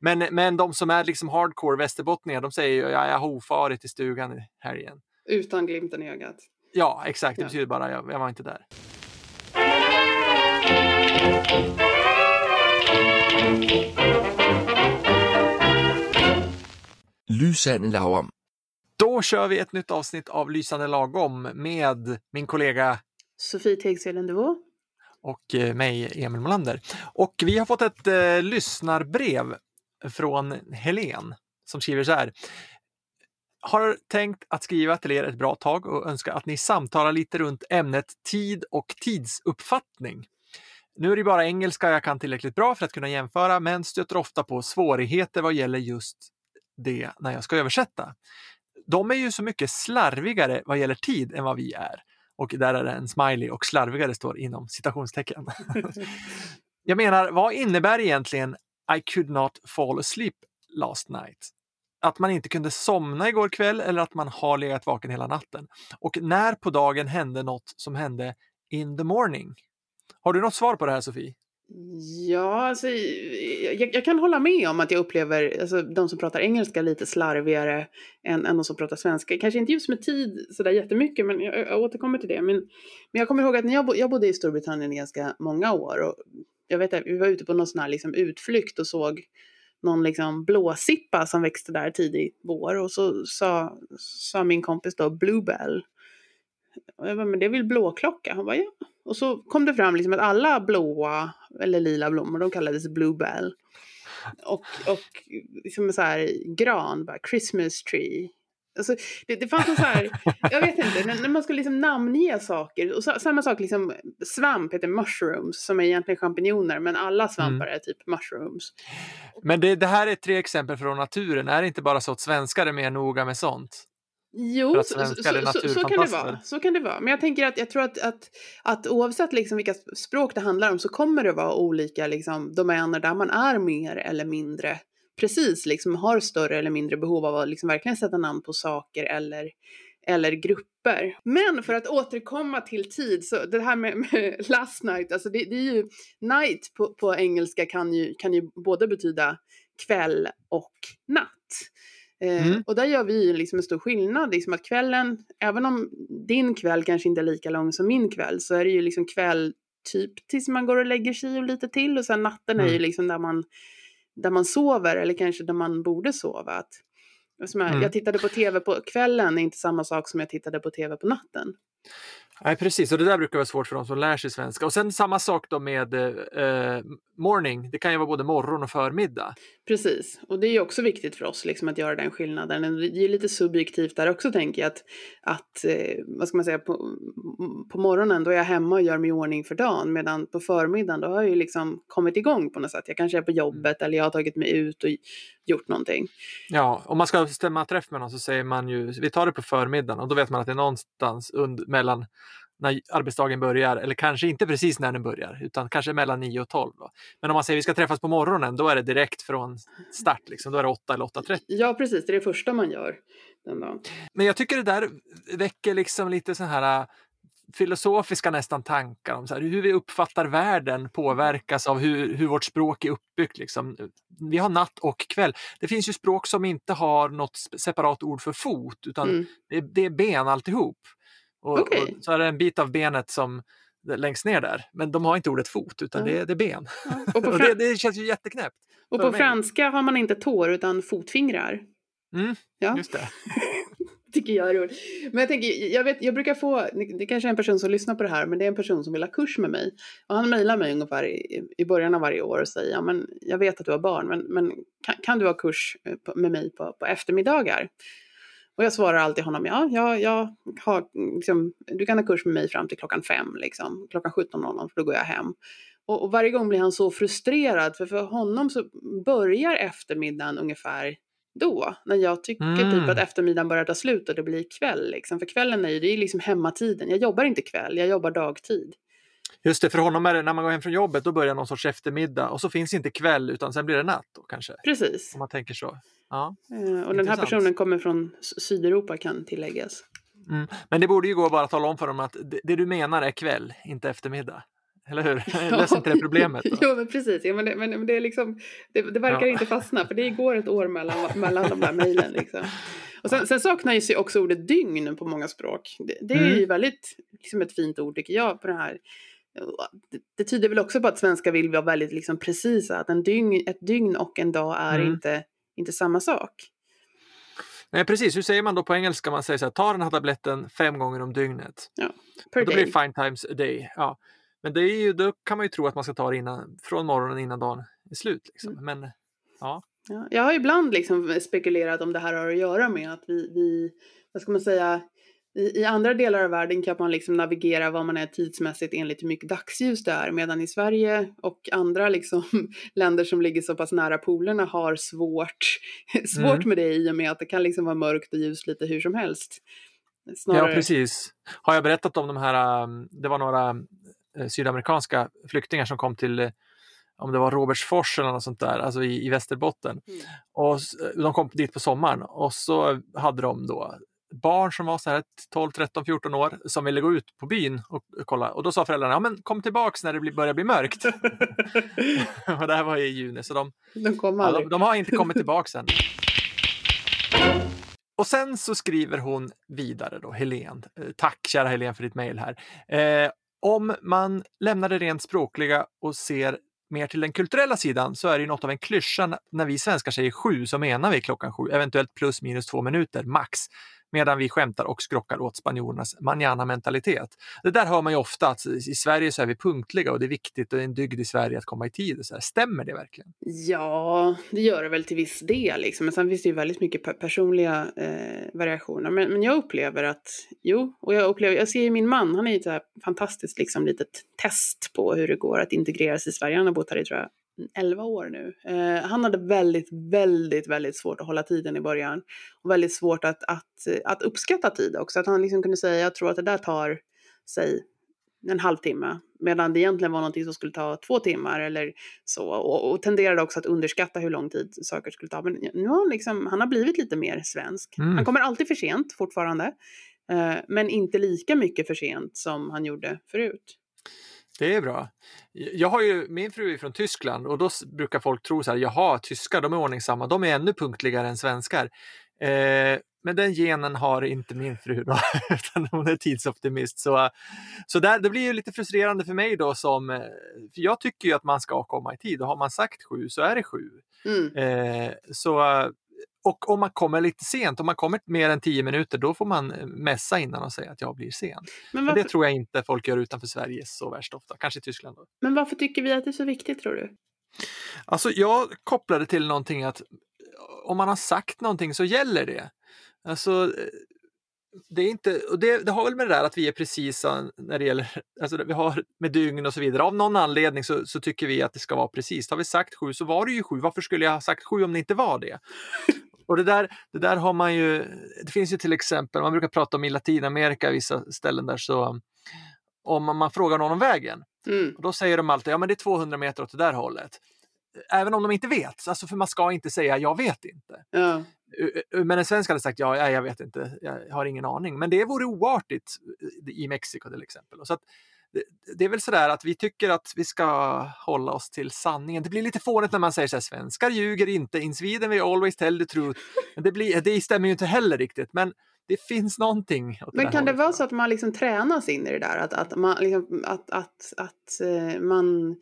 Men, men de som är liksom hardcore västerbottningar, de säger ju jag har ofarit i stugan i helgen. Utan glimten i ögat. Ja, exakt. Det ja. betyder bara jag, jag var inte där. Lysande lagom. Då kör vi ett nytt avsnitt av Lysande lagom med min kollega Sofie Tegselund och eh, mig, Emil Molander. Och vi har fått ett eh, lyssnarbrev från Helen som skriver så här. Har tänkt att skriva till er ett bra tag och önskar att ni samtalar lite runt ämnet tid och tidsuppfattning. Nu är det bara engelska jag kan tillräckligt bra för att kunna jämföra, men stöter ofta på svårigheter vad gäller just det när jag ska översätta. De är ju så mycket slarvigare vad gäller tid än vad vi är. Och där är det en smiley och slarvigare står inom citationstecken. jag menar, vad innebär egentligen i could not fall asleep last night? Att man inte kunde somna igår kväll eller att man har legat vaken hela natten. Och när på dagen hände något som hände in the morning? Har du något svar på det här Sofie? Ja, alltså, jag, jag, kan hålla med om att jag upplever alltså, de som pratar engelska lite slarvigare än, än de som pratar svenska. Kanske inte just med tid sådär jättemycket, men jag, jag återkommer till det. Men, men jag kommer ihåg att när jag, jag bodde i Storbritannien i ganska många år och jag vet att vi var ute på någon sån här liksom, utflykt och såg någon liksom blåsippa som växte där tidig vår och så sa, sa min kompis då Bluebell. Och jag bara, men det är väl blåklocka? Han bara, ja. Och så kom det fram liksom att alla blåa eller lila blommor, de kallades bluebell. Och, och liksom så här gran, bara Christmas tree. Alltså, det, det fanns någon så här, jag vet inte, när, när man ska liksom namnge saker. Och så, samma sak, liksom, svamp heter mushrooms, som är egentligen champinjoner, men alla svampar mm. är typ mushrooms. Men det, det här är tre exempel från naturen, är det inte bara så att svenskar är mer noga med sånt? Jo, så, så, så, så, kan det vara. Så kan det vara. Men jag tänker att jag tror att, att, att oavsett liksom vilka språk det handlar om så kommer det vara olika liksom, domäner där man är mer eller mindre precis, liksom har större eller mindre behov av att liksom verkligen sätta namn på saker eller, eller grupper. Men för att återkomma till tid, så det här med, med last night, alltså det, det, är ju night på, på engelska kan ju, kan ju både betyda kväll och natt. Eh, mm. och där gör vi liksom en stor skillnad, liksom att kvällen, även om din kväll kanske inte är lika lång som min kväll, så är det ju liksom kväll typ tills man går och lägger sig och lite till och sen natten mm. är ju mm. liksom där man, där man sover eller kanske där man borde sova. Att, jag, mm. jag tittade på tv på kvällen är inte samma sak som jag tittade på tv på natten. Nej, precis. Och det där brukar vara svårt för de som lär sig svenska. Och sen samma sak då med eh, morning. Det kan ju vara både morgon och förmiddag. Precis. Och det är ju också viktigt för oss liksom, att göra den skillnaden. Det är lite subjektivt där också tänker jag. Att, att eh, vad ska man säga, på, på morgonen då är jag hemma och gör mig i ordning för dagen. Medan på förmiddagen då har jag ju liksom kommit igång på något sätt. Jag kanske är på jobbet mm. eller jag har tagit mig ut och gjort någonting. Ja, om man ska stämma träff med någon så säger man ju, vi tar det på förmiddagen och då vet man att det är någonstans und, mellan när arbetsdagen börjar, eller kanske inte precis när den börjar, utan kanske mellan 9 och 12. Då. Men om man säger vi ska träffas på morgonen, då är det direkt från start, liksom. då är det 8 eller 8.30. Ja, precis, det är det första man gör den dagen. Men jag tycker det där väcker liksom lite så här äh, filosofiska nästan tankar om så här, hur vi uppfattar världen påverkas av hur, hur vårt språk är uppbyggt. Liksom. Vi har natt och kväll. Det finns ju språk som inte har något separat ord för fot utan mm. det, det, är ben alltihop. Och, okay. och, så är det en bit av benet som längst ner där. Men de har inte ordet fot utan mm. det, det, är ben. Ja. Och, och det, det, känns ju jätteknäppt. Och på mig. franska har man inte tår utan fotfingrar. Mm, ja. just det. tycker jag är roligt. Men jag tänker, jag, vet, jag brukar få, det kanske är en person som lyssnar på det här, men det är en person som vill ha kurs med mig. Och han mejlar mig ungefär i, i början av varje år och säger, ja men jag vet att du har barn, men, men kan, kan du ha kurs eh, med mig på, på eftermiddagar? Och jag svarar alltid honom, ja, ja, jag har, liksom, du kan ha kurs med mig fram till klockan fem, liksom. klockan 17.00, för då går jag hem. Och, och, varje gång blir han så frustrerad, för för honom så börjar eftermiddagen ungefär då. När jag tycker mm. typ att eftermiddagen börjar ta slut och det blir kväll. Liksom. För kvällen är ju, det är liksom hemmatiden. Jag jobbar inte kväll, jag jobbar dagtid. Just det, för honom är det när man går hem från jobbet då börjar någon sorts eftermiddag och så finns inte kväll utan sen blir det natt då kanske. Precis. Om man tänker så. Ja, uh, och intressant. den här personen kommer från Sydeuropa kan tilläggas. Mm. Men det borde ju gå att bara tala om för dem att det, det, du menar är kväll, inte eftermiddag. eller hur? Ja. Inte det problemet? Då? jo, men precis. Ja, men, det, men, det, är liksom, det, det verkar ja. inte fastna, för det går ett år mellan, mellan de där mejlen. Liksom. Och sen, sen saknar ju också ordet dygn på många språk. Det, det är mm. ju väldigt liksom ett fint ord tycker jag på det här. Det, det tyder väl också på att svenskar vill vara väldigt liksom precisa, att en dygn, ett dygn och en dag är mm. inte, inte samma sak. Nej, precis. Hur säger man då på engelska? Man säger så här, ta den här tabletten fem gånger om dygnet. Ja, per och då day. blir det fine times a day. Ja. Men det är ju, då kan man ju tro att man ska ta det innan, från morgonen innan dagen är slut. Liksom. Mm. Men ja. ja. Jag har ibland liksom spekulerat om det här har att göra med att vi, vi vad ska man säga, i, I andra delar av världen kan man liksom navigera vad man är tidsmässigt enligt hur mycket dagsljus det är, medan i Sverige och andra liksom länder som ligger så pass nära polerna har svårt, svårt mm. med det i och med att det kan liksom vara mörkt och ljust lite hur som helst. Snarare... Ja, precis. Har jag berättat om de här, um, det var några eh, sydamerikanska flyktingar som kom till eh, om det var Robertsfors eller något sånt där, alltså i, i Västerbotten. Mm. Och de kom dit på sommaren och så hade de då barn som var så här 12, 13, 14 år som ville gå ut på byn och kolla. Och då sa föräldrarna, ja men kom tillbaks när det börjar bli mörkt. och det här var i juni, så de, de, kom ja, de, de har inte kommit tillbaks än. Och sen så skriver hon vidare då, Helen. Eh, tack kära Helen för ditt mejl här. Eh, om man lämnar det rent språkliga och ser mer till den kulturella sidan så är det ju något av en klyscha när vi svenskar säger sju så menar vi klockan sju, eventuellt plus minus två minuter max medan vi skämtar och skrockar åt spanjorernas manana-mentalitet. Det där hör man ju ofta, att i Sverige så är vi punktliga och det är viktigt och det är en dygd i Sverige att komma i tid. Så här. Stämmer det verkligen? Ja, det gör det väl till viss del. Liksom. Men sen finns det ju väldigt mycket personliga eh, variationer. Men, men jag upplever att, jo, och jag upplever, jag ser ju min man, han är ju ett fantastiskt liksom, litet test på hur det går att integreras i Sverige. Han har bott här i, tror jag, 11 år nu. Eh, han hade väldigt, väldigt, väldigt svårt att hålla tiden i början. Och väldigt svårt att, att, att uppskatta tid också. Att han liksom kunde säga, jag tror att det där tar, säg, en halvtimme. Medan det egentligen var någonting som skulle ta två timmar eller så. Och, och tenderade också att underskatta hur lång tid saker skulle ta. Men nu har han, liksom, han har blivit lite mer svensk. Mm. Han kommer alltid för sent fortfarande. Eh, men inte lika mycket för sent som han gjorde förut. Det är bra. Jag har ju, min fru är från Tyskland och då brukar folk tro så här, jaha, tyskar de är ordningsamma, de är ännu punktligare än svenskar. Eh, men den genen har inte min fru då, utan hon är tidsoptimist. Så, så där, det blir ju lite frustrerande för mig då som, eh, för jag tycker ju att man ska komma i tid och har man sagt sju så är det sju. Mm. Eh, så och om man kommer lite sent, om man kommer mer än tio minuter, då får man eh, mässa innan och säga att jag blir sen. Men, varför... Men det tror jag inte folk gör utanför Sverige så värst ofta, kanske i Tyskland. Då. Men varför tycker vi att det är så viktigt tror du? Alltså jag kopplar det till någonting att eh, om man har sagt någonting så gäller det. Alltså, eh, det, är inte, och det, det, har väl med det där att vi är precisa när det gäller, alltså vi har med dygn och så vidare. Av någon anledning så, så tycker vi att det ska vara precis. Har vi sagt sju så var det ju sju. Varför skulle jag ha sagt sju om det inte var det? Och det där, det där har man ju, det finns ju till exempel, man brukar prata om i Latinamerika, vissa ställen där så om man frågar någon om vägen, mm. då säger de alltid ja men det är 200 meter åt det där hållet. Även om de inte vet, alltså för man ska inte säga jag vet inte. Ja. Men en svensk hade sagt ja, jag vet inte, jag har ingen aning. Men det vore oartigt i Mexiko till exempel. Så att, det är väl sådär att vi tycker att vi ska hålla oss till sanningen. Det blir lite fånigt när man säger så här, svenskar ljuger inte, in Sweden we always tell the truth. Men det, blir, det stämmer ju inte heller riktigt. Men det finns någonting. Men kan det vara så att man liksom tränas in i det där? Att, att, man, liksom, att, att, att uh, man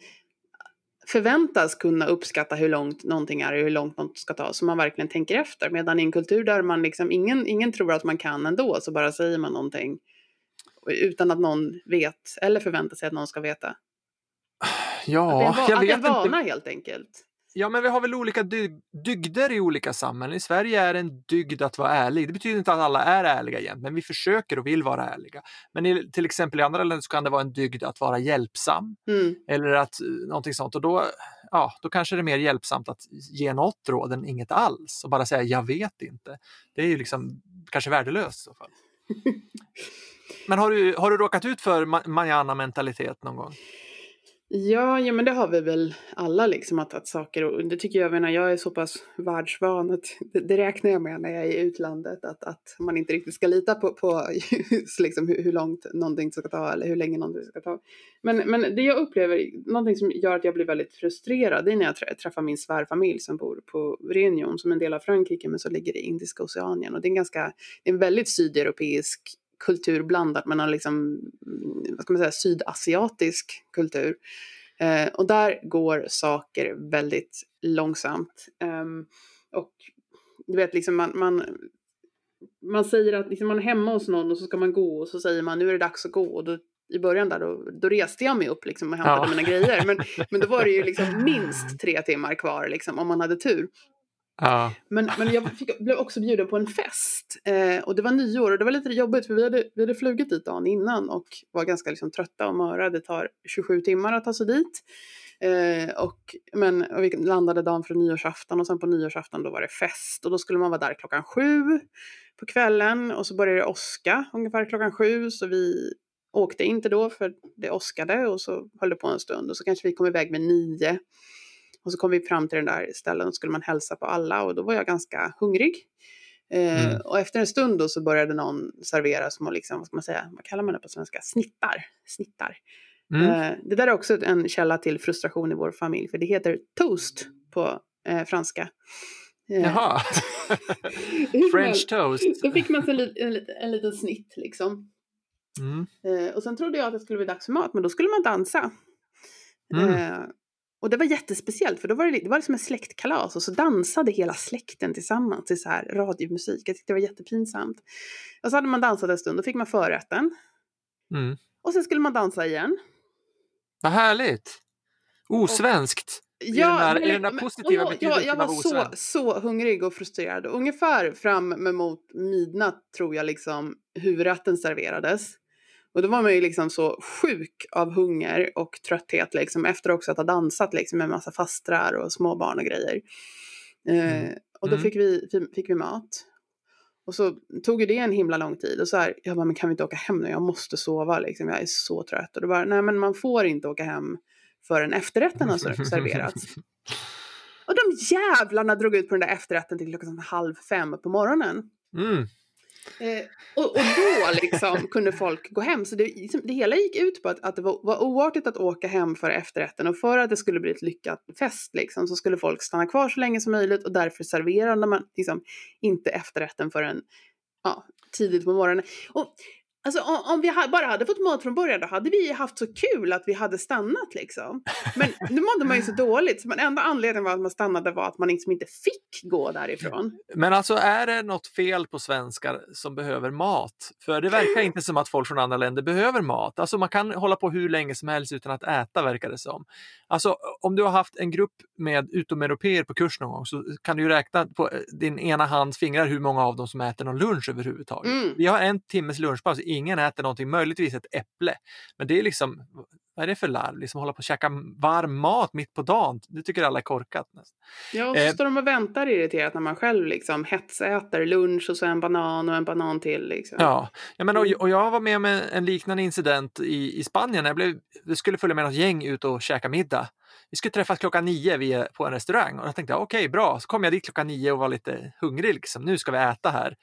förväntas kunna uppskatta hur långt någonting är och hur långt något ska ta, så man verkligen tänker efter. Medan i en kultur där man liksom, ingen, ingen tror att man kan ändå, så bara säger man någonting utan att någon vet eller förväntar sig att någon ska veta. Ja, att det är, jag vet att det är vana inte. helt enkelt. Ja, men vi har väl olika dygder i olika samhällen. I Sverige är det en dygd att vara ärlig. Det betyder inte att alla är ärliga jämt, men vi försöker och vill vara ärliga. Men i, till exempel i andra länder så kan det vara en dygd att vara hjälpsam mm. eller att eh, någonting sånt. Och då, ja, då kanske det är mer hjälpsamt att ge något råd än inget alls och bara säga jag vet inte. Det är ju liksom kanske värdelöst i så fall. Men har du, har du råkat ut för manana-mentalitet någon gång? Ja, ja, men det har vi väl alla liksom att, att saker och det tycker jag, jag menar, jag är så pass världsvan att det, det, räknar jag med när jag är i utlandet att, att man inte riktigt ska lita på, på just liksom hur, hur långt någonting ska ta eller hur länge någonting ska ta. Men, men det jag upplever, någonting som gör att jag blir väldigt frustrerad, det är när jag träffar min svärfamilj som bor på Réunion som är en del av Frankrike men så ligger i Indiska oceanien och det är en ganska, det är en väldigt sydeuropeisk kultur blandat med någon liksom, vad ska man säga, sydasiatisk kultur. Eh, och där går saker väldigt långsamt. Um, och du vet, liksom man, man, man säger att liksom man är hemma hos någon och så ska man gå och så säger man nu är det dags att gå. Och då, I början där då, då reste jag mig upp liksom och hämtade ja. mina grejer. Men, men då var det ju liksom minst tre timmar kvar liksom, om man hade tur. Ja. Men, men jag fick, blev också bjuden på en fest eh, och det var nyår och det var lite jobbigt för vi hade, vi hade flugit dit dagen innan och var ganska liksom, trötta och möra. Det tar 27 timmar att ta sig dit. Eh, och, men, och vi landade dagen för nyårsafton och sen på nyårsafton då var det fest och då skulle man vara där klockan sju på kvällen och så började det åska ungefär klockan sju så vi åkte inte då för det åskade och så höll det på en stund och så kanske vi kom iväg med nio och så kom vi fram till den där ställen och skulle man hälsa på alla och då var jag ganska hungrig. Eh, mm. Och efter en stund då så började någon servera små, liksom, vad ska man säga, vad kallar man det på svenska? Snittar. Snittar. Mm. Eh, det där är också en källa till frustration i vår familj, för det heter toast på eh, franska. Eh, Jaha, French toast. Då fick man sig en, en, en liten snitt liksom. Mm. Eh, och sen trodde jag att det skulle bli dags för mat, men då skulle man dansa. Mm. Och det var jättespeciellt för då var det, det var liksom en släktkalas och så dansade hela släkten tillsammans till så här radiomusik. Jag tyckte det var jättepinsamt. Och så hade man dansat en stund, då fick man förrätten. Mm. Och sen skulle man dansa igen. Vad härligt! Osvenskt! Och, ja, I den där, men, i den där positiva och, jag, jag var så, så hungrig och frustrerad. Ungefär fram emot midnatt tror jag liksom huvudrätten serverades. Och då var man ju liksom så sjuk av hunger och trötthet liksom efter också att ha dansat liksom med massa fastrar och småbarn och grejer. Eh, mm. och då mm. fick, vi, fick vi mat. Och så tog ju det en himla lång tid och så här, jag bara, men kan vi inte åka hem nu? Jag måste sova liksom, jag är så trött. Och då bara, nej men man får inte åka hem förrän efterrätten har serverats. och de jävlarna drog ut på den där efterrätten till klockan halv fem på morgonen. Mm. Eh, och, och, då liksom kunde folk gå hem. Så det, liksom, det hela gick ut på att, att det var, var oartigt att åka hem för efterrätten och för att det skulle bli ett lyckat fest liksom, så skulle folk stanna kvar så länge som möjligt och därför serverade man liksom, inte efterrätten förrän ja, tidigt på morgonen. Och Alltså om, om vi ha, bara hade fått mat från början då hade vi haft så kul att vi hade stannat liksom. Men nu mådde man ju så dåligt så enda anledningen var att man stannade var att man liksom inte fick gå därifrån. Men alltså är det något fel på svenskar som behöver mat? För det verkar inte som att folk från andra länder behöver mat. Alltså man kan hålla på hur länge som helst utan att äta verkar det som. Alltså om du har haft en grupp med utomeuropeer på kurs någon gång så kan du ju räkna på eh, din ena hands fingrar hur många av dem som äter någon lunch överhuvudtaget. Mm. Vi har en timmes lunchpaus ingen äter någonting, möjligtvis ett äpple. Men det är liksom, vad är det för larv? Liksom hålla på och käka varm mat mitt på dagen. Det tycker alla är korkat. Nästan. Ja, och så eh, står de och väntar irriterat när man själv liksom hetsäter lunch och så en banan och en banan till. Liksom. Ja, ja men, och, och jag var med om en liknande incident i, i Spanien. Jag blev, det skulle följa med något gäng ut och käka middag. Vi skulle träffas klockan nio vid, på en restaurang och jag tänkte okej okay, bra, så kom jag dit klockan nio och var lite hungrig. Liksom. Nu ska vi äta här.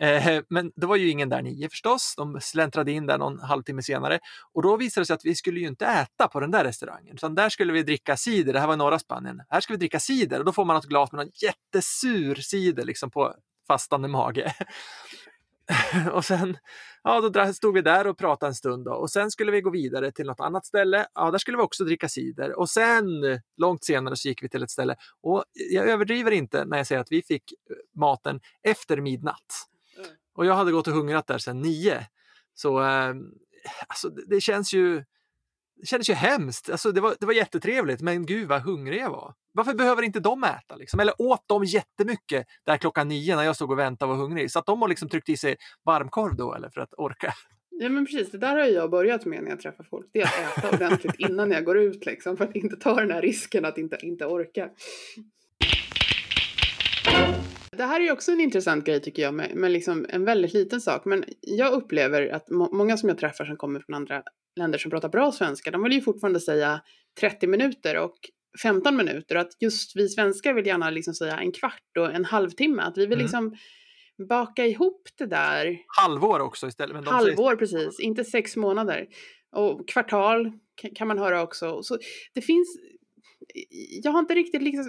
Eh, men det var ju ingen där nio förstås. De släntrade in där någon halvtimme senare och då visade det sig att vi skulle ju inte äta på den där restaurangen utan där skulle vi dricka cider. Det här var i norra Spanien. Här ska vi dricka cider och då får man ett glas med någon jättesur cider liksom på fastande mage. och sen ja, då stod vi där och pratade en stund då. och sen skulle vi gå vidare till något annat ställe. Ja, där skulle vi också dricka cider och sen långt senare så gick vi till ett ställe och jag överdriver inte när jag säger att vi fick eh, maten efter midnatt. Och jag hade gått och hungrat där sedan nio. Så eh, alltså, det, det, känns ju det kändes ju hemskt. Alltså, det, var, det var jättetrevligt, men gud vad hungrig jag var. Varför behöver inte de äta? Liksom? Eller åt de jättemycket där klockan nio när jag stod och väntade och var hungrig? Så att de har liksom tryckt i sig varmkorv då eller för att orka? Ja men precis, det där har jag börjat med när jag träffar folk. Det är att äta ordentligt innan jag går ut liksom, för att inte ta den här risken att inte, inte orka. Det här är också en intressant grej tycker jag, med, med liksom en väldigt liten sak. Men jag upplever att må många som jag träffar som kommer från andra länder som pratar bra svenska, de vill ju fortfarande säga 30 minuter och 15 minuter. Och att just vi svenskar vill gärna liksom säga en kvart och en halvtimme. Att vi vill mm. liksom baka ihop det där. Halvår också istället. Men Halvår, säger... precis. Inte sex månader. Och kvartal kan man höra också. Så det finns... Jag har inte riktigt lyckats,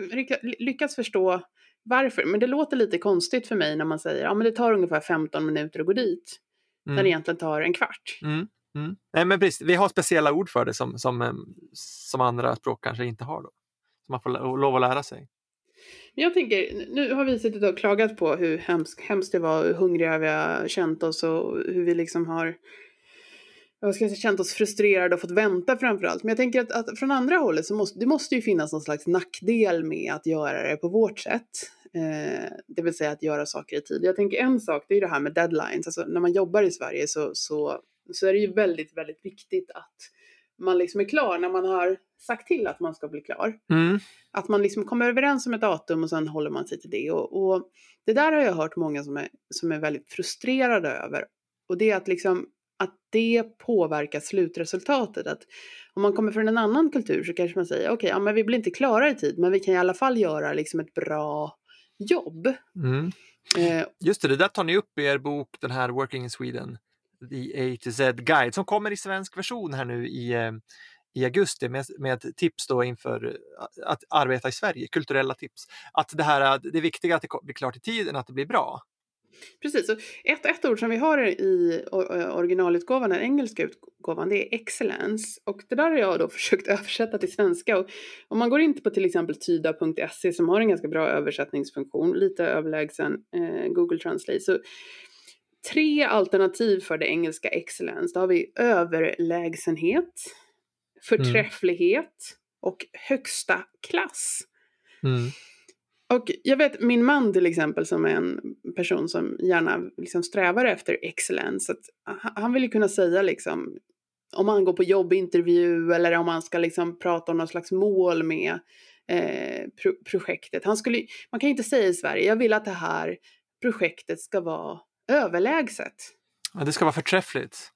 lyckats förstå varför, men det låter lite konstigt för mig när man säger att ja, det tar ungefär 15 minuter att gå dit. Mm. När det egentligen tar en kvart. Mm. Mm. Nej, men precis. Vi har speciella ord för det som, som, eh, som andra språk kanske inte har. Då. Som man får lov att lära sig. Jag tänker, nu har vi suttit och klagat på hur hemskt, hemskt det var, hur hungriga vi har känt oss och hur vi liksom har jag ska säga, känt oss frustrerade och fått vänta framförallt. Men jag tänker att, att, från andra hållet så måste det måste ju finnas någon slags nackdel med att göra det på vårt sätt. Eh, det vill säga att göra saker i tid. Jag tänker en sak, det är det här med deadlines. Alltså när man jobbar i Sverige så, så, så är det ju väldigt, väldigt viktigt att man liksom är klar när man har sagt till att man ska bli klar. Mm. Att man liksom kommer överens om ett datum och sen håller man sig till det. Och, och, det där har jag hört många som är, som är väldigt frustrerade över. Och det är att liksom att det påverkar slutresultatet. Att om man kommer från en annan kultur så kanske man säger okej, okay, ja, men vi blir inte klara i tid, men vi kan i alla fall göra liksom ett bra jobb. Mm. Eh, Just det, det där tar ni upp i er bok, den här Working in Sweden, The A to Z Guide, som kommer i svensk version här nu i, eh, i augusti med, med tips då inför eh, att arbeta i Sverige, kulturella tips. Att det här, det är viktiga att det blir klart i tid än att det blir bra. Precis, och ett, ett ord som vi har i originalutgåvan, den engelska utgåvan, det är excellence. Och det där har jag då försökt översätta till svenska. Och om man går in på till exempel tyda.se som har en ganska bra översättningsfunktion, lite överlägsen eh, Google Translate, så tre alternativ för det engelska excellence. Då har vi överlägsenhet, förträfflighet mm. och högsta klass. Mm. Och jag vet min man till exempel som är en person som gärna liksom strävar efter excellence. Att han vill ju kunna säga liksom om han går på jobbintervju eller om han ska liksom prata om någon slags mål med eh, pro projektet. Han skulle, man kan inte säga i Sverige, jag vill att det här projektet ska vara överlägset. Ja, det ska vara förträffligt.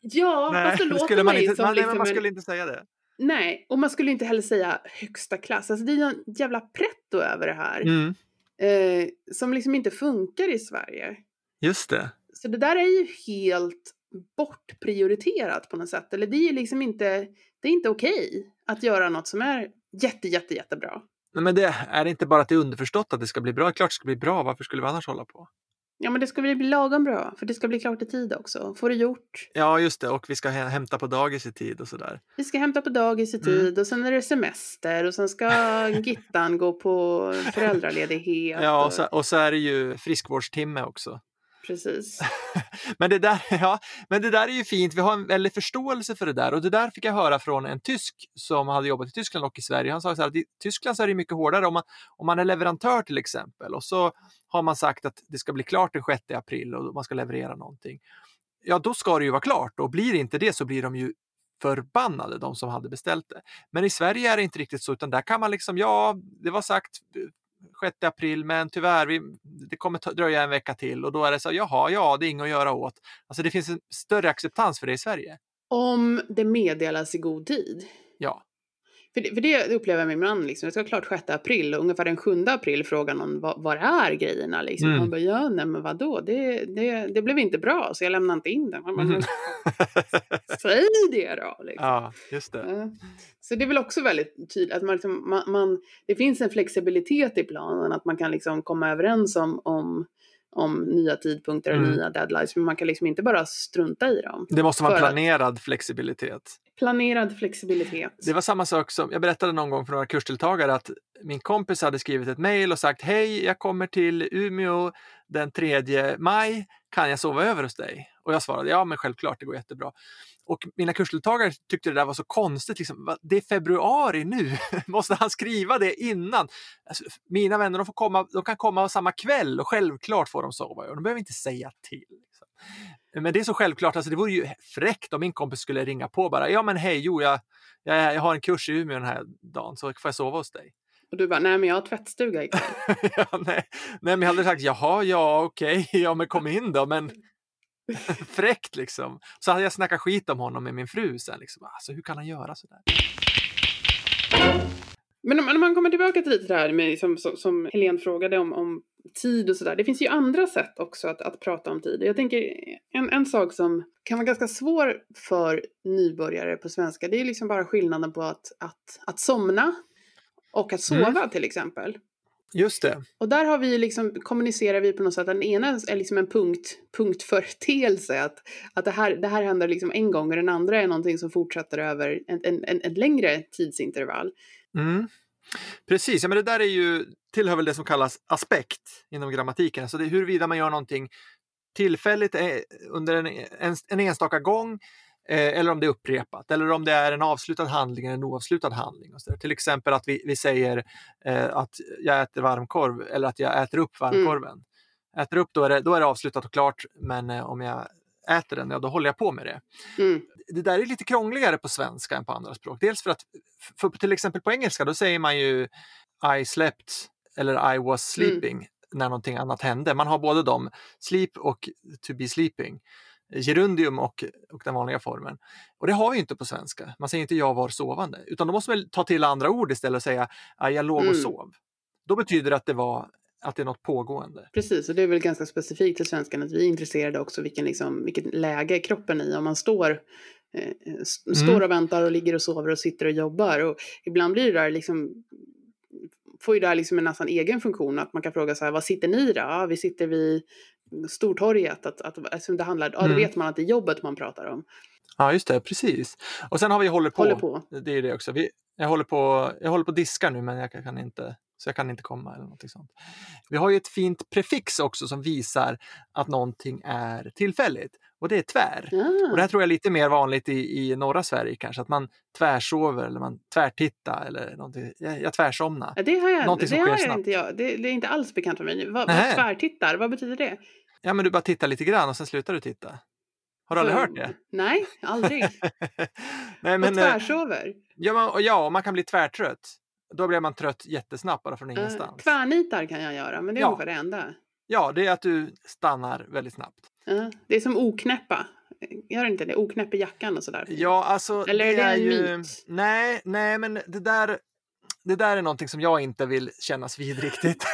ja, nej, fast det låter man, inte, som man, liksom man skulle inte säga det. Nej, och man skulle inte heller säga högsta klass. Alltså det är en jävla pretto över det här. Mm. Eh, som liksom inte funkar i Sverige. Just det. Så det där är ju helt bortprioriterat på något sätt. Eller det är liksom inte, det är inte okej okay att göra något som är jätte, jätte, jättebra. Nej, men det är inte bara att det är underförstått att det ska bli bra. Klart det ska bli bra. Varför skulle vi annars hålla på? Ja, men det ska bli lagom bra, för det ska bli klart i tid också. Få det gjort. Ja, just det. Och vi ska hämta på dagis i tid och sådär. Vi ska hämta på dagis i mm. tid mm. och sen är det semester och sen ska Gittan gå på föräldraledighet. Ja, och så, och så är det ju friskvårdstimme också. Precis. men, det där, ja, men det där är ju fint, vi har en väldig förståelse för det där och det där fick jag höra från en tysk som hade jobbat i Tyskland och i Sverige. Han sa så här, att i Tyskland så är det mycket hårdare om man, om man är leverantör till exempel och så har man sagt att det ska bli klart den 6 april och man ska leverera någonting. Ja, då ska det ju vara klart och blir inte det så blir de ju förbannade, de som hade beställt det. Men i Sverige är det inte riktigt så, utan där kan man liksom, ja, det var sagt 6 april, men tyvärr, vi, det kommer ta, dröja en vecka till och då är det så, jaha, ja, det är inget att göra åt. Alltså det finns en större acceptans för det i Sverige. Om det meddelas i god tid. Ja. För det, för det upplever min man, liksom. det ska klart 6 april och ungefär den 7 april frågar någon vad, vad är grejerna liksom. Mm. Han bara, ja nej men vadå, det, det, det blev inte bra så jag lämnar inte in den. bara, mm. Säg det då! Liksom. Ja, just det. Så det är väl också väldigt tydligt att man, liksom, man, man, det finns en flexibilitet i planen, att man kan liksom komma överens om, om om nya tidpunkter och mm. nya deadlines. Men man kan liksom inte bara strunta i dem. Det måste vara planerad att... flexibilitet. Planerad flexibilitet. Det var samma sak som jag berättade någon gång för några kursdeltagare att min kompis hade skrivit ett mejl och sagt hej, jag kommer till Umeå den 3 maj, kan jag sova över hos dig? Och jag svarade ja, men självklart, det går jättebra. Och mina kursdeltagare tyckte det där var så konstigt. Liksom, det är februari nu, måste han skriva det innan? Alltså, mina vänner de får komma, de kan komma samma kväll och självklart får de sova. Och de behöver inte säga till. Liksom. Men det är så självklart, alltså, det vore ju fräckt om min kompis skulle ringa på bara. Ja men hej, jo jag, jag, jag har en kurs i Umeå den här dagen så får jag sova hos dig. Och du bara, nej men jag har tvättstuga ikväll. ja, nej. nej, men jag hade sagt, jaha, ja, okej, okay. ja, men kom in då, men fräckt liksom. Så hade jag snackat skit om honom med min fru sen. Liksom. Alltså, hur kan han göra sådär? Men om, om man kommer tillbaka till det här med, liksom, som, som Helene frågade om, om tid och sådär. Det finns ju andra sätt också att, att prata om tid. Jag tänker en, en sak som kan vara ganska svår för nybörjare på svenska. Det är liksom bara skillnaden på att, att, att somna och att sova mm. till exempel. Just det. Och där har vi liksom, kommunicerar vi på något sätt att den ena är liksom en punkt, punktförteelse. Att, att det, här, det här händer liksom en gång och den andra är någonting som fortsätter över en, en, en, en längre tidsintervall. Mm. Precis, ja, men det där är ju, tillhör väl det som kallas aspekt inom grammatiken. Alltså det är huruvida man gör någonting tillfälligt eh, under en, en, en enstaka gång eller om det är upprepat eller om det är en avslutad handling eller en oavslutad handling. Och så Till exempel att vi, vi säger eh, att jag äter varmkorv eller att jag äter upp mm. varmkorven. Mm. Äter upp då är, det, då är det avslutat och klart men eh, om jag äter den, ja då håller jag på med det. Mm. Det där är lite krångligare på svenska än på andra språk. Dels för att, för till exempel på engelska, då säger man ju I slept eller I was mm. sleeping mm. när någonting annat hände. Man har både de, sleep och to be sleeping. Gerundium och, och den vanliga formen. Och det har vi inte på svenska. Man säger inte jag var sovande, utan då måste man ta till andra ord istället och säga jag låg och mm. sov. Då betyder det att det var att det är något pågående. Precis, och det är väl ganska specifikt till svenskan att vi är intresserade också vilken, liksom, vilket läge kroppen är i. Om man står, eh, står mm. och väntar och ligger och sover och sitter och jobbar. Och ibland blir det där liksom får ju det här liksom en nästan egen funktion. Att man kan fråga så här, vad sitter ni då? Ja, vi sitter vid Stortorget. Att, att, alltså det handlar, ja, då mm. vet man att det är jobbet man pratar om. Ja, just det, precis. Och sen har vi håller på. Håller på. Det är det också. Vi, jag, håller på jag håller på att diska nu, men jag kan inte så jag kan inte komma eller något sånt. Vi har ju ett fint prefix också som visar att någonting är tillfälligt och det är tvär. Ah. Och det här tror jag är lite mer vanligt i, i norra Sverige kanske, att man tvärsover eller man tvärtittar eller någonting. Jag, jag tvärsomnar. Ja, det har jag, det har jag inte jag. Det, det, är inte alls bekant för mig. Vad, vad tvärtittar, vad betyder det? Ja, men du bara tittar lite grann och sen slutar du titta. Har du aldrig hört det? Nej, aldrig. Nej, men, och eh, tvärsover? Ja, man, ja, man kan bli tvärtrött. Då blir man trött jättesnabbt bara från ingenstans. Uh, tvärnitar kan jag göra, men det är ja. ungefär det enda. Ja, det är att du stannar väldigt snabbt. Uh, det är som oknäppa. Gör inte det? Oknäpp i jackan och sådär. Ja, alltså. Eller är det, det är en ju... myt? Nej, nej, men det där. Det där är någonting som jag inte vill kännas vid riktigt.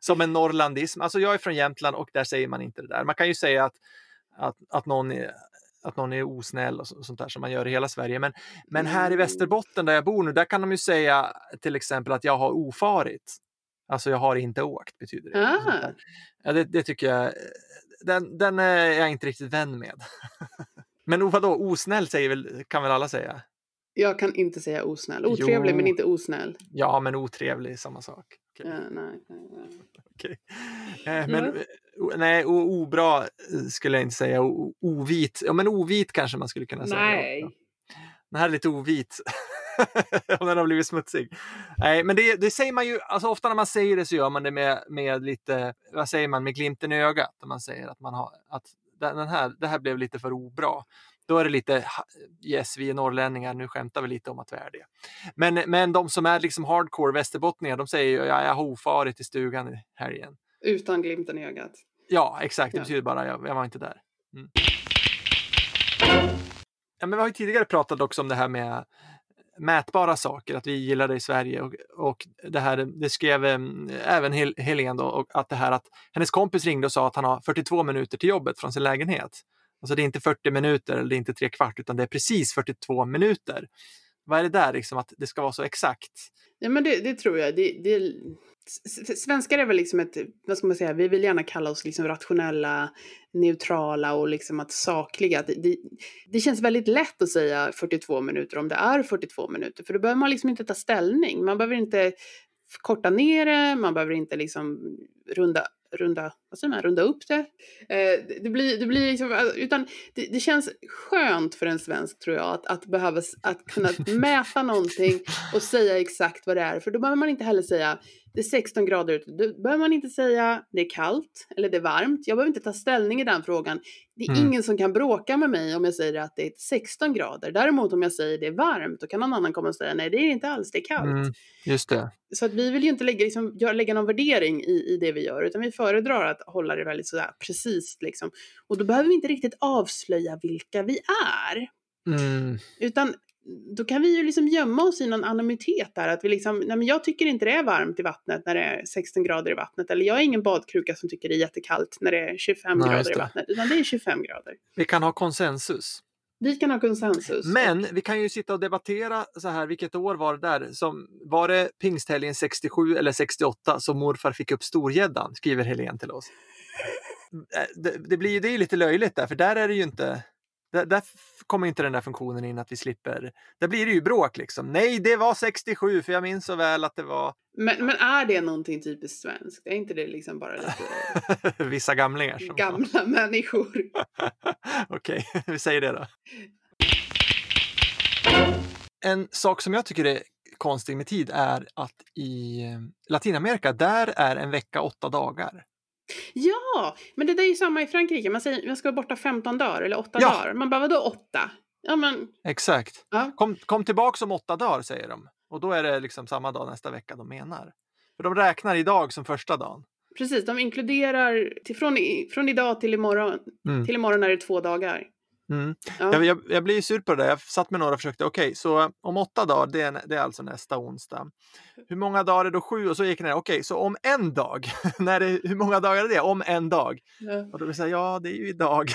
som en norrlandism. Alltså jag är från Jämtland och där säger man inte det där. Man kan ju säga att, att, att någon är, att någon är osnäll och sånt där som man gör i hela Sverige. Men, men här i mm. Västerbotten där jag bor nu, där kan de ju säga till exempel att jag har ofarit. Alltså jag har inte åkt betyder det. Ah. Ja, det, det, tycker jag, den, den är jag inte riktigt vän med. men vadå, osnäll säger väl, kan väl alla säga? Jag kan inte säga osnäll. Otrevlig jo. men inte osnäll. Ja, men otrevlig, samma sak. Okay. Ja, nej, nej, nej. Okay. Eh, men, ja. Nej, obra skulle jag inte säga. O, ovit, ja men ovit kanske man skulle kunna säga. Nej. Den här är lite ovit. Om den har blivit smutsig. Nej, men det, det, säger man ju, alltså ofta när man säger det så gör man det med, med lite, vad säger man, med glimten i ögat. När man säger att man har, att den här, det här blev lite för obra. Då är det lite, yes vi är norrlänningar, nu skämtar vi lite om att vi är det. Men, men de som är liksom hardcore västerbottningar, de säger ju, ja, jag har ofarit i stugan i helgen. Utan glimten i ögat. Ja, exakt. Det ja. betyder bara jag, jag var inte där. Mm. Ja, men vi har ju tidigare pratat också om det här med mätbara saker, att vi gillar det i Sverige och, och det här, det skrev um, även Hel Helene då, och att det här att hennes kompis ringde och sa att han har 42 minuter till jobbet från sin lägenhet. Alltså det är inte 40 minuter eller det är inte tre kvart utan det är precis 42 minuter. Vad är det där liksom att det ska vara så exakt? Ja men det, det tror jag. Det, det, svenskar är väl liksom ett, vad ska man säga, vi vill gärna kalla oss liksom rationella, neutrala och liksom att sakliga. Det, det, det, känns väldigt lätt att säga 42 minuter om det är 42 minuter, för då behöver man liksom inte ta ställning. Man behöver inte korta ner det, man behöver inte liksom runda runda, vad säger man, runda upp det. Eh, det, blir, det blir liksom, utan det, det, känns skönt för en svensk tror jag att, att behöva att kunna mäta någonting och säga exakt vad det är. För då behöver man inte heller säga det är 16 grader ute. Då behöver man inte säga det är kallt eller det är varmt. Jag behöver inte ta ställning i den frågan. Det är mm. ingen som kan bråka med mig om jag säger att det är 16 grader. Däremot om jag säger det är varmt, då kan någon annan komma och säga nej, det är inte alls, det är kallt. Mm, just det. Så att vi vill ju inte lägga, liksom, lägga någon värdering i, i det vi gör, utan vi föredrar att hålla det väldigt sådär precis. Liksom. Och då behöver vi inte riktigt avslöja vilka vi är. Mm. Utan då kan vi ju liksom gömma oss i någon anonymitet där. Att vi liksom, nej men jag tycker inte det är varmt i vattnet när det är 16 grader i vattnet. Eller jag är ingen badkruka som tycker det är jättekallt när det är 25 nej, grader i vattnet. Utan det är 25 grader. Vi kan ha konsensus. Vi kan ha konsensus. Men vi kan ju sitta och debattera så här, vilket år var det där? Som, var det pingsthelgen 67 eller 68 som morfar fick upp storgäddan? Skriver Helen till oss. Eh, det, det blir ju lite löjligt där, för där är det ju inte där, där, kommer inte den där funktionen in att vi slipper. Där blir det ju bråk liksom. Nej, det var 67 för jag minns så väl att det var. Men, men är det någonting typiskt svenskt? Är inte det liksom bara lite... Vissa gamlingar? Som Gamla har... människor. Okej, vi säger det då. En sak som jag tycker är konstig med tid är att i Latinamerika, där är en vecka åtta dagar. Ja, men det där är ju samma i Frankrike. Man säger man ska vara borta 15 dagar eller 8 ja. dagar. Man bara, vadå 8? Ja, men... Exakt. Ja. Kom, kom tillbaks om 8 dagar säger de. Och då är det liksom samma dag nästa vecka de menar. För de räknar idag som första dagen. Precis, de inkluderar till, från, från idag till imorgon. Mm. Till imorgon är det två dagar. Mm. Ja. Jag, jag, jag, blir sur på det där. Jag satt med några och försökte. Okej, okay, så om åtta dagar, det är, det är alltså nästa onsdag. Hur många dagar är då sju? Och så gick det ner. Okej, okay, så om en dag. när det, hur många dagar är det? Om en dag. Ja. Och då jag säga, ja, det är ju idag.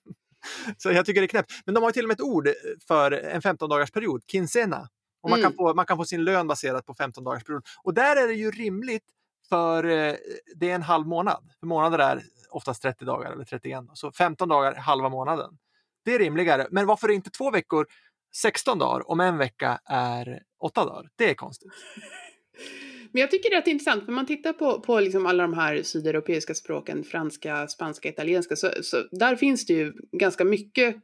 så jag tycker det är knäppt. Men de har till och med ett ord för en 15 dagars period, kinsena. Och man, mm. kan få, man kan få sin lön baserat på 15 dagars period. Och där är det ju rimligt för eh, det är en halv månad. För månader är oftast 30 dagar eller 31. Så 15 dagar halva månaden. Det är rimligare. Men varför är inte två veckor 16 dagar om en vecka är 8 dagar? Det är konstigt. Men jag tycker det är intressant, för man tittar på, på liksom alla de här sydeuropeiska språken, franska, spanska, italienska, så, så där finns det ju ganska mycket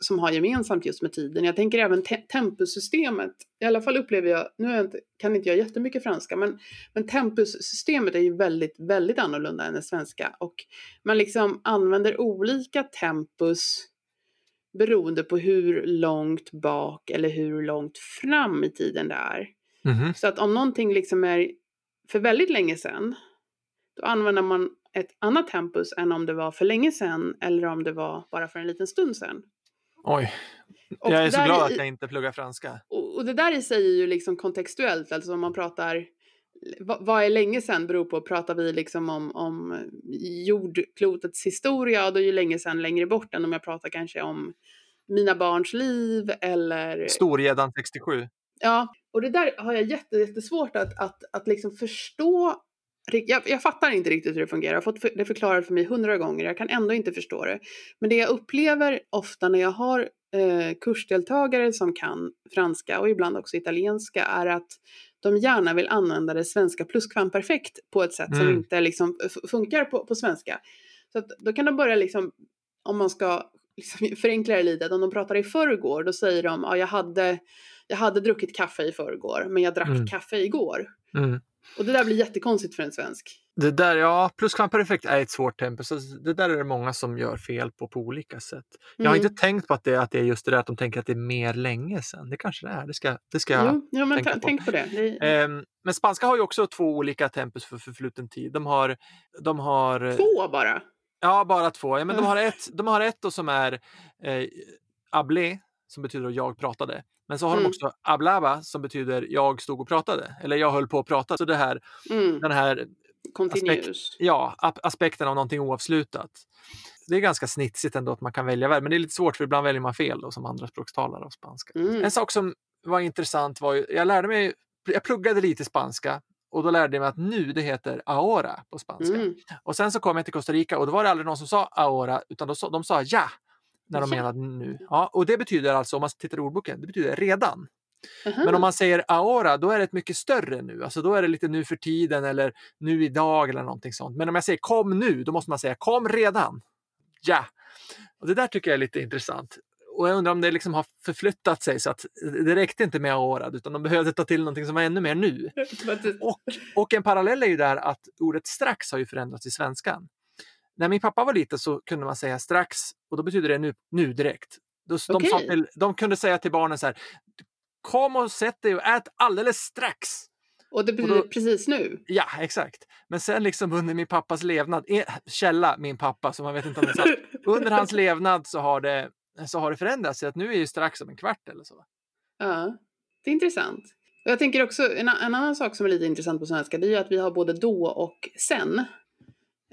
som har gemensamt just med tiden. Jag tänker även te tempussystemet, i alla fall upplever jag, nu jag inte, kan inte jag jättemycket franska, men, men tempussystemet är ju väldigt, väldigt annorlunda än det svenska och man liksom använder olika tempus beroende på hur långt bak eller hur långt fram i tiden det är. Mm. Så att om någonting liksom är för väldigt länge sedan, då använder man ett annat tempus än om det var för länge sedan eller om det var bara för en liten stund sedan. Oj, och jag är så glad att jag inte pluggar franska. Och, och det där i sig är ju liksom kontextuellt, alltså om man pratar vad är länge sedan beror på, pratar vi liksom om, om jordklotets historia, då är ju länge sedan längre bort än om jag pratar kanske om mina barns liv eller... Storgäddan 67. Ja, och det där har jag jättesvårt att, att, att liksom förstå. Jag, jag fattar inte riktigt hur det fungerar. Jag har fått det förklarat för mig hundra gånger. Jag kan ändå inte förstå det. Men det jag upplever ofta när jag har eh, kursdeltagare som kan franska och ibland också italienska är att de gärna vill använda det svenska pluskvamperfekt på ett sätt mm. som inte liksom funkar på, på svenska. Så att då kan de börja liksom, om man ska liksom förenkla det lite, om de pratar i förrgår, då säger de, ja jag hade, jag hade druckit kaffe i förrgår, men jag drack mm. kaffe igår. Mm. Och det där blir jättekonstigt för en svensk. Det där, ja, pluskvamperfekt är ett svårt tempo, så det där är det många som gör fel på på olika sätt. Jag har mm. inte tänkt på att det, att det är just det där att de tänker att det är mer länge sedan. Det kanske det är, det ska, det ska jo, ja, men tänka på. Tänk på det. det... Um, men spanska har ju också två olika tempus för förfluten tid. De har... De har två bara? Ja, bara två. Ja, men de har ett, de har ett då som är eh, ablé, som betyder att jag pratade. Men så har mm. de också ablaba som betyder jag stod och pratade. Eller jag höll på att prata. Så det här, mm. den här Aspekt, ja, aspekten av någonting oavslutat. Det är ganska snitsigt ändå att man kan välja men det är lite svårt för ibland väljer man fel då, som andraspråkstalare av spanska. Mm. En sak som var intressant var ju, jag lärde mig, jag pluggade lite spanska och då lärde jag mig att nu det heter ahora på spanska. Mm. Och sen så kom jag till Costa Rica och då var det aldrig någon som sa ahora utan då, de sa ja när de menade nu. Ja, och det betyder alltså, om man tittar i ordboken, det betyder redan. Uh-huh. Men om man säger ahora, då är det ett mycket större nu. Alltså då är det lite nu för tiden eller nu idag eller någonting sånt. Men om jag säger kom nu, då måste man säga kom redan. Ja. Och det där tycker jag är lite intressant. Och jag undrar om det liksom har förflyttat sig så att det räckte inte med ahorad utan de behövde ta till någonting som var ännu mer nu. Och, och en parallell är ju där att ordet strax har ju förändrats i svenskan. När min pappa var liten så kunde man säga strax och då betyder det nu, nu direkt. De, okay. de, till, de kunde säga till barnen så här, kom och sätt dig och ät alldeles strax. Och det betyder och då, precis nu? Ja, exakt. Men sen liksom under min pappas levnad, källa min pappa, så man vet inte om det är sant. under hans levnad så har det, så har det förändrats, så att nu är ju strax om en kvart eller så. Ja, det är intressant. Jag tänker också, en, en annan sak som är lite intressant på svenska, det är ju att vi har både då och sen.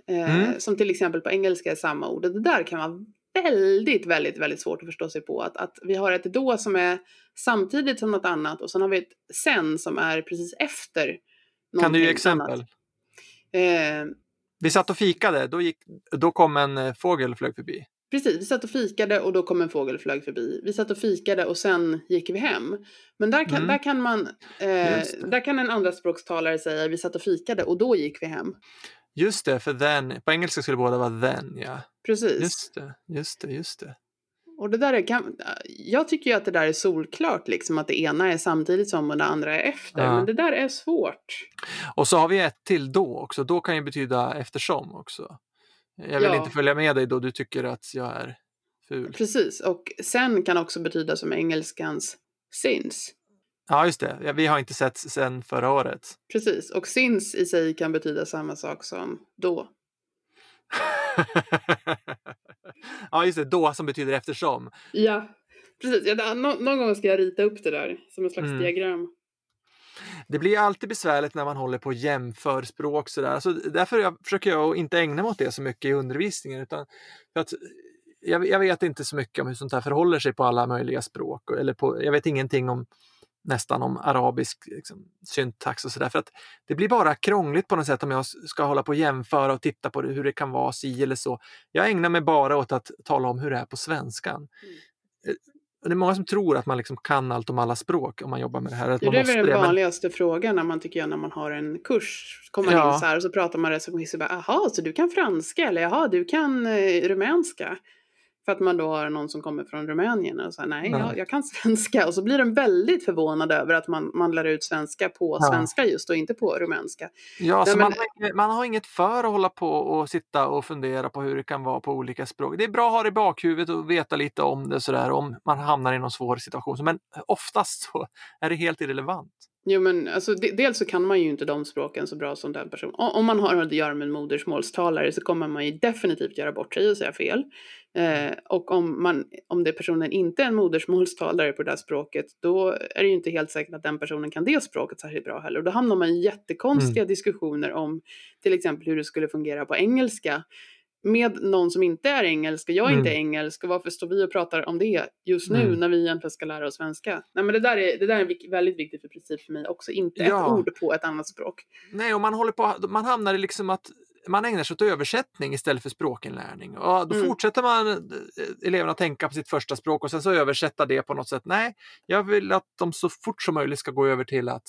Eh, mm. Som till exempel på engelska är samma ord. Och det där kan vara väldigt, väldigt, väldigt svårt att förstå sig på. Att, att vi har ett då som är samtidigt som något annat och sen har vi ett sen som är precis efter. Kan du ge exempel? Eh, vi satt och fikade, då, gick, då kom en eh, fågel och flög förbi. Precis, vi satt och fikade och då kom en fågel och flög förbi. Vi satt och fikade och sen gick vi hem. Men där kan, mm. där kan man, eh, där kan en andraspråkstalare säga vi satt och fikade och då gick vi hem. Just det, för then, på engelska skulle båda vara then, ja. Precis. Just det, just det, just det. Och det där är, kan, jag tycker ju att det där är solklart, liksom att det ena är samtidigt som och det andra är efter. Ja. Men det där är svårt. Och så har vi ett till då också. Då kan ju betyda eftersom också. Jag vill ja. inte följa med dig då du tycker att jag är ful. Precis, och sen kan också betyda som engelskans since. Ja, just det. Vi har inte sett sen förra året. Precis, och since i sig kan betyda samma sak som då. ja, just det. Då som betyder eftersom. Ja, precis. Ja, någon, någon gång ska jag rita upp det där som ett slags mm. diagram. Det blir alltid besvärligt när man håller på och jämför språk sådär. Alltså, därför jag, försöker jag inte ägna mig åt det så mycket i undervisningen. Utan för att jag, jag, vet inte så mycket om hur sånt här förhåller sig på alla möjliga språk. Eller på, jag vet ingenting om nästan om arabisk liksom, syntax och sådär. För att det blir bara krångligt på något sätt om jag ska hålla på och jämföra och titta på det, hur det kan vara si eller så. Jag ägnar mig bara åt att tala om hur det är på svenskan. Mm. Eh, det är många som tror att man liksom kan allt om alla språk om man jobbar med det här. Att det är väl den vanligaste men... frågan när man tycker jag när man har en kurs. Kommer man ja. in så här och så pratar man receptionist och bara, jaha, så du kan franska eller jaha, du kan eh, rumänska. För att man då har någon som kommer från Rumänien och säger nej, jag, jag, kan svenska. Och så blir de väldigt förvånade över att man, man lär ut svenska på ja. svenska just och inte på rumänska. Ja, så men, man, har, man har inget för att hålla på och sitta och fundera på hur det kan vara på olika språk. Det är bra att ha det i bakhuvudet och veta lite om det sådär om man hamnar i någon svår situation. Men oftast så är det helt irrelevant. Jo men alltså de, dels så kan man ju inte de språken så bra som den personen. Om man har att göra med en modersmålstalare så kommer man ju definitivt göra bort sig och säga fel. Eh, och om, man, om det personen inte är en modersmålstalare på det här språket då är det ju inte helt säkert att den personen kan det språket särskilt bra heller. Och då hamnar man i jättekonstiga mm. diskussioner om till exempel hur det skulle fungera på engelska med någon som inte är engelsk och jag är mm. inte engelsk och varför står vi och pratar om det just nu mm. när vi egentligen ska lära oss svenska? Nej men det där är, det där är väldigt viktigt för princip för mig också, inte ja. ett ord på ett annat språk. Nej och man håller på, man hamnar i liksom att man ägnar sig åt översättning istället för språkinlärning. Och då mm. fortsätter man eh, eleverna tänka på sitt första språk och sen så översätta det på något sätt. Nej, jag vill att de så fort som möjligt ska gå över till att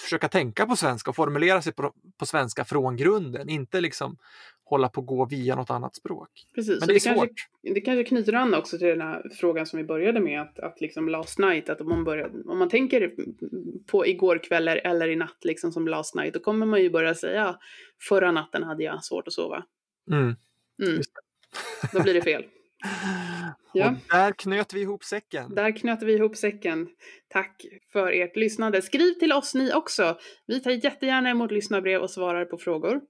försöka tänka på svenska och formulera sig på, på svenska från grunden, inte liksom hålla på att gå via något annat språk. Precis, Men det är det svårt. Kanske, det kanske knyter an också till den här frågan som vi började med, att, att liksom last night, att om man, börjar, om man tänker på igår kväll eller i natt liksom som last night, då kommer man ju börja säga förra natten hade jag svårt att sova. Mm. Mm. Då blir det fel. Ja. Och där knöt vi ihop säcken. Där knöt vi ihop säcken. Tack för ert lyssnande. Skriv till oss ni också. Vi tar jättegärna emot lyssnarbrev och svarar på frågor.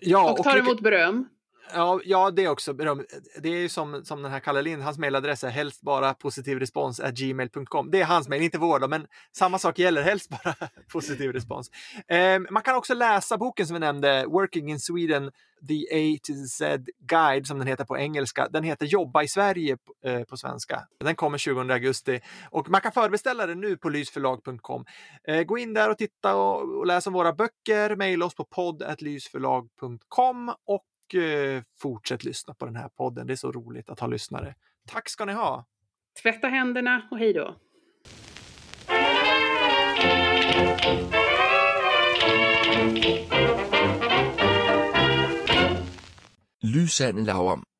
Ja, och tar och emot beröm. Ja, ja, det också. Beröm. Det är ju som, som den här Kalle Lind, hans mejladress är helst bara gmail.com. Det är hans mejl, inte vår då, men samma sak gäller, helst bara positiv respons. Eh, man kan också läsa boken som vi nämnde, Working in Sweden, The A to Z Guide som den heter på engelska. Den heter Jobba i Sverige på, eh, på svenska. Den kommer 20 augusti och man kan förbeställa den nu på lysförlag.com. Eh, gå in där och titta och, och läs om våra böcker, mejla oss på podd.lysförlag.com och och fortsätt lyssna på den här podden. Det är så roligt att ha lyssnare. Tack ska ni ha! Tvätta händerna och hej då! Lysande lavam.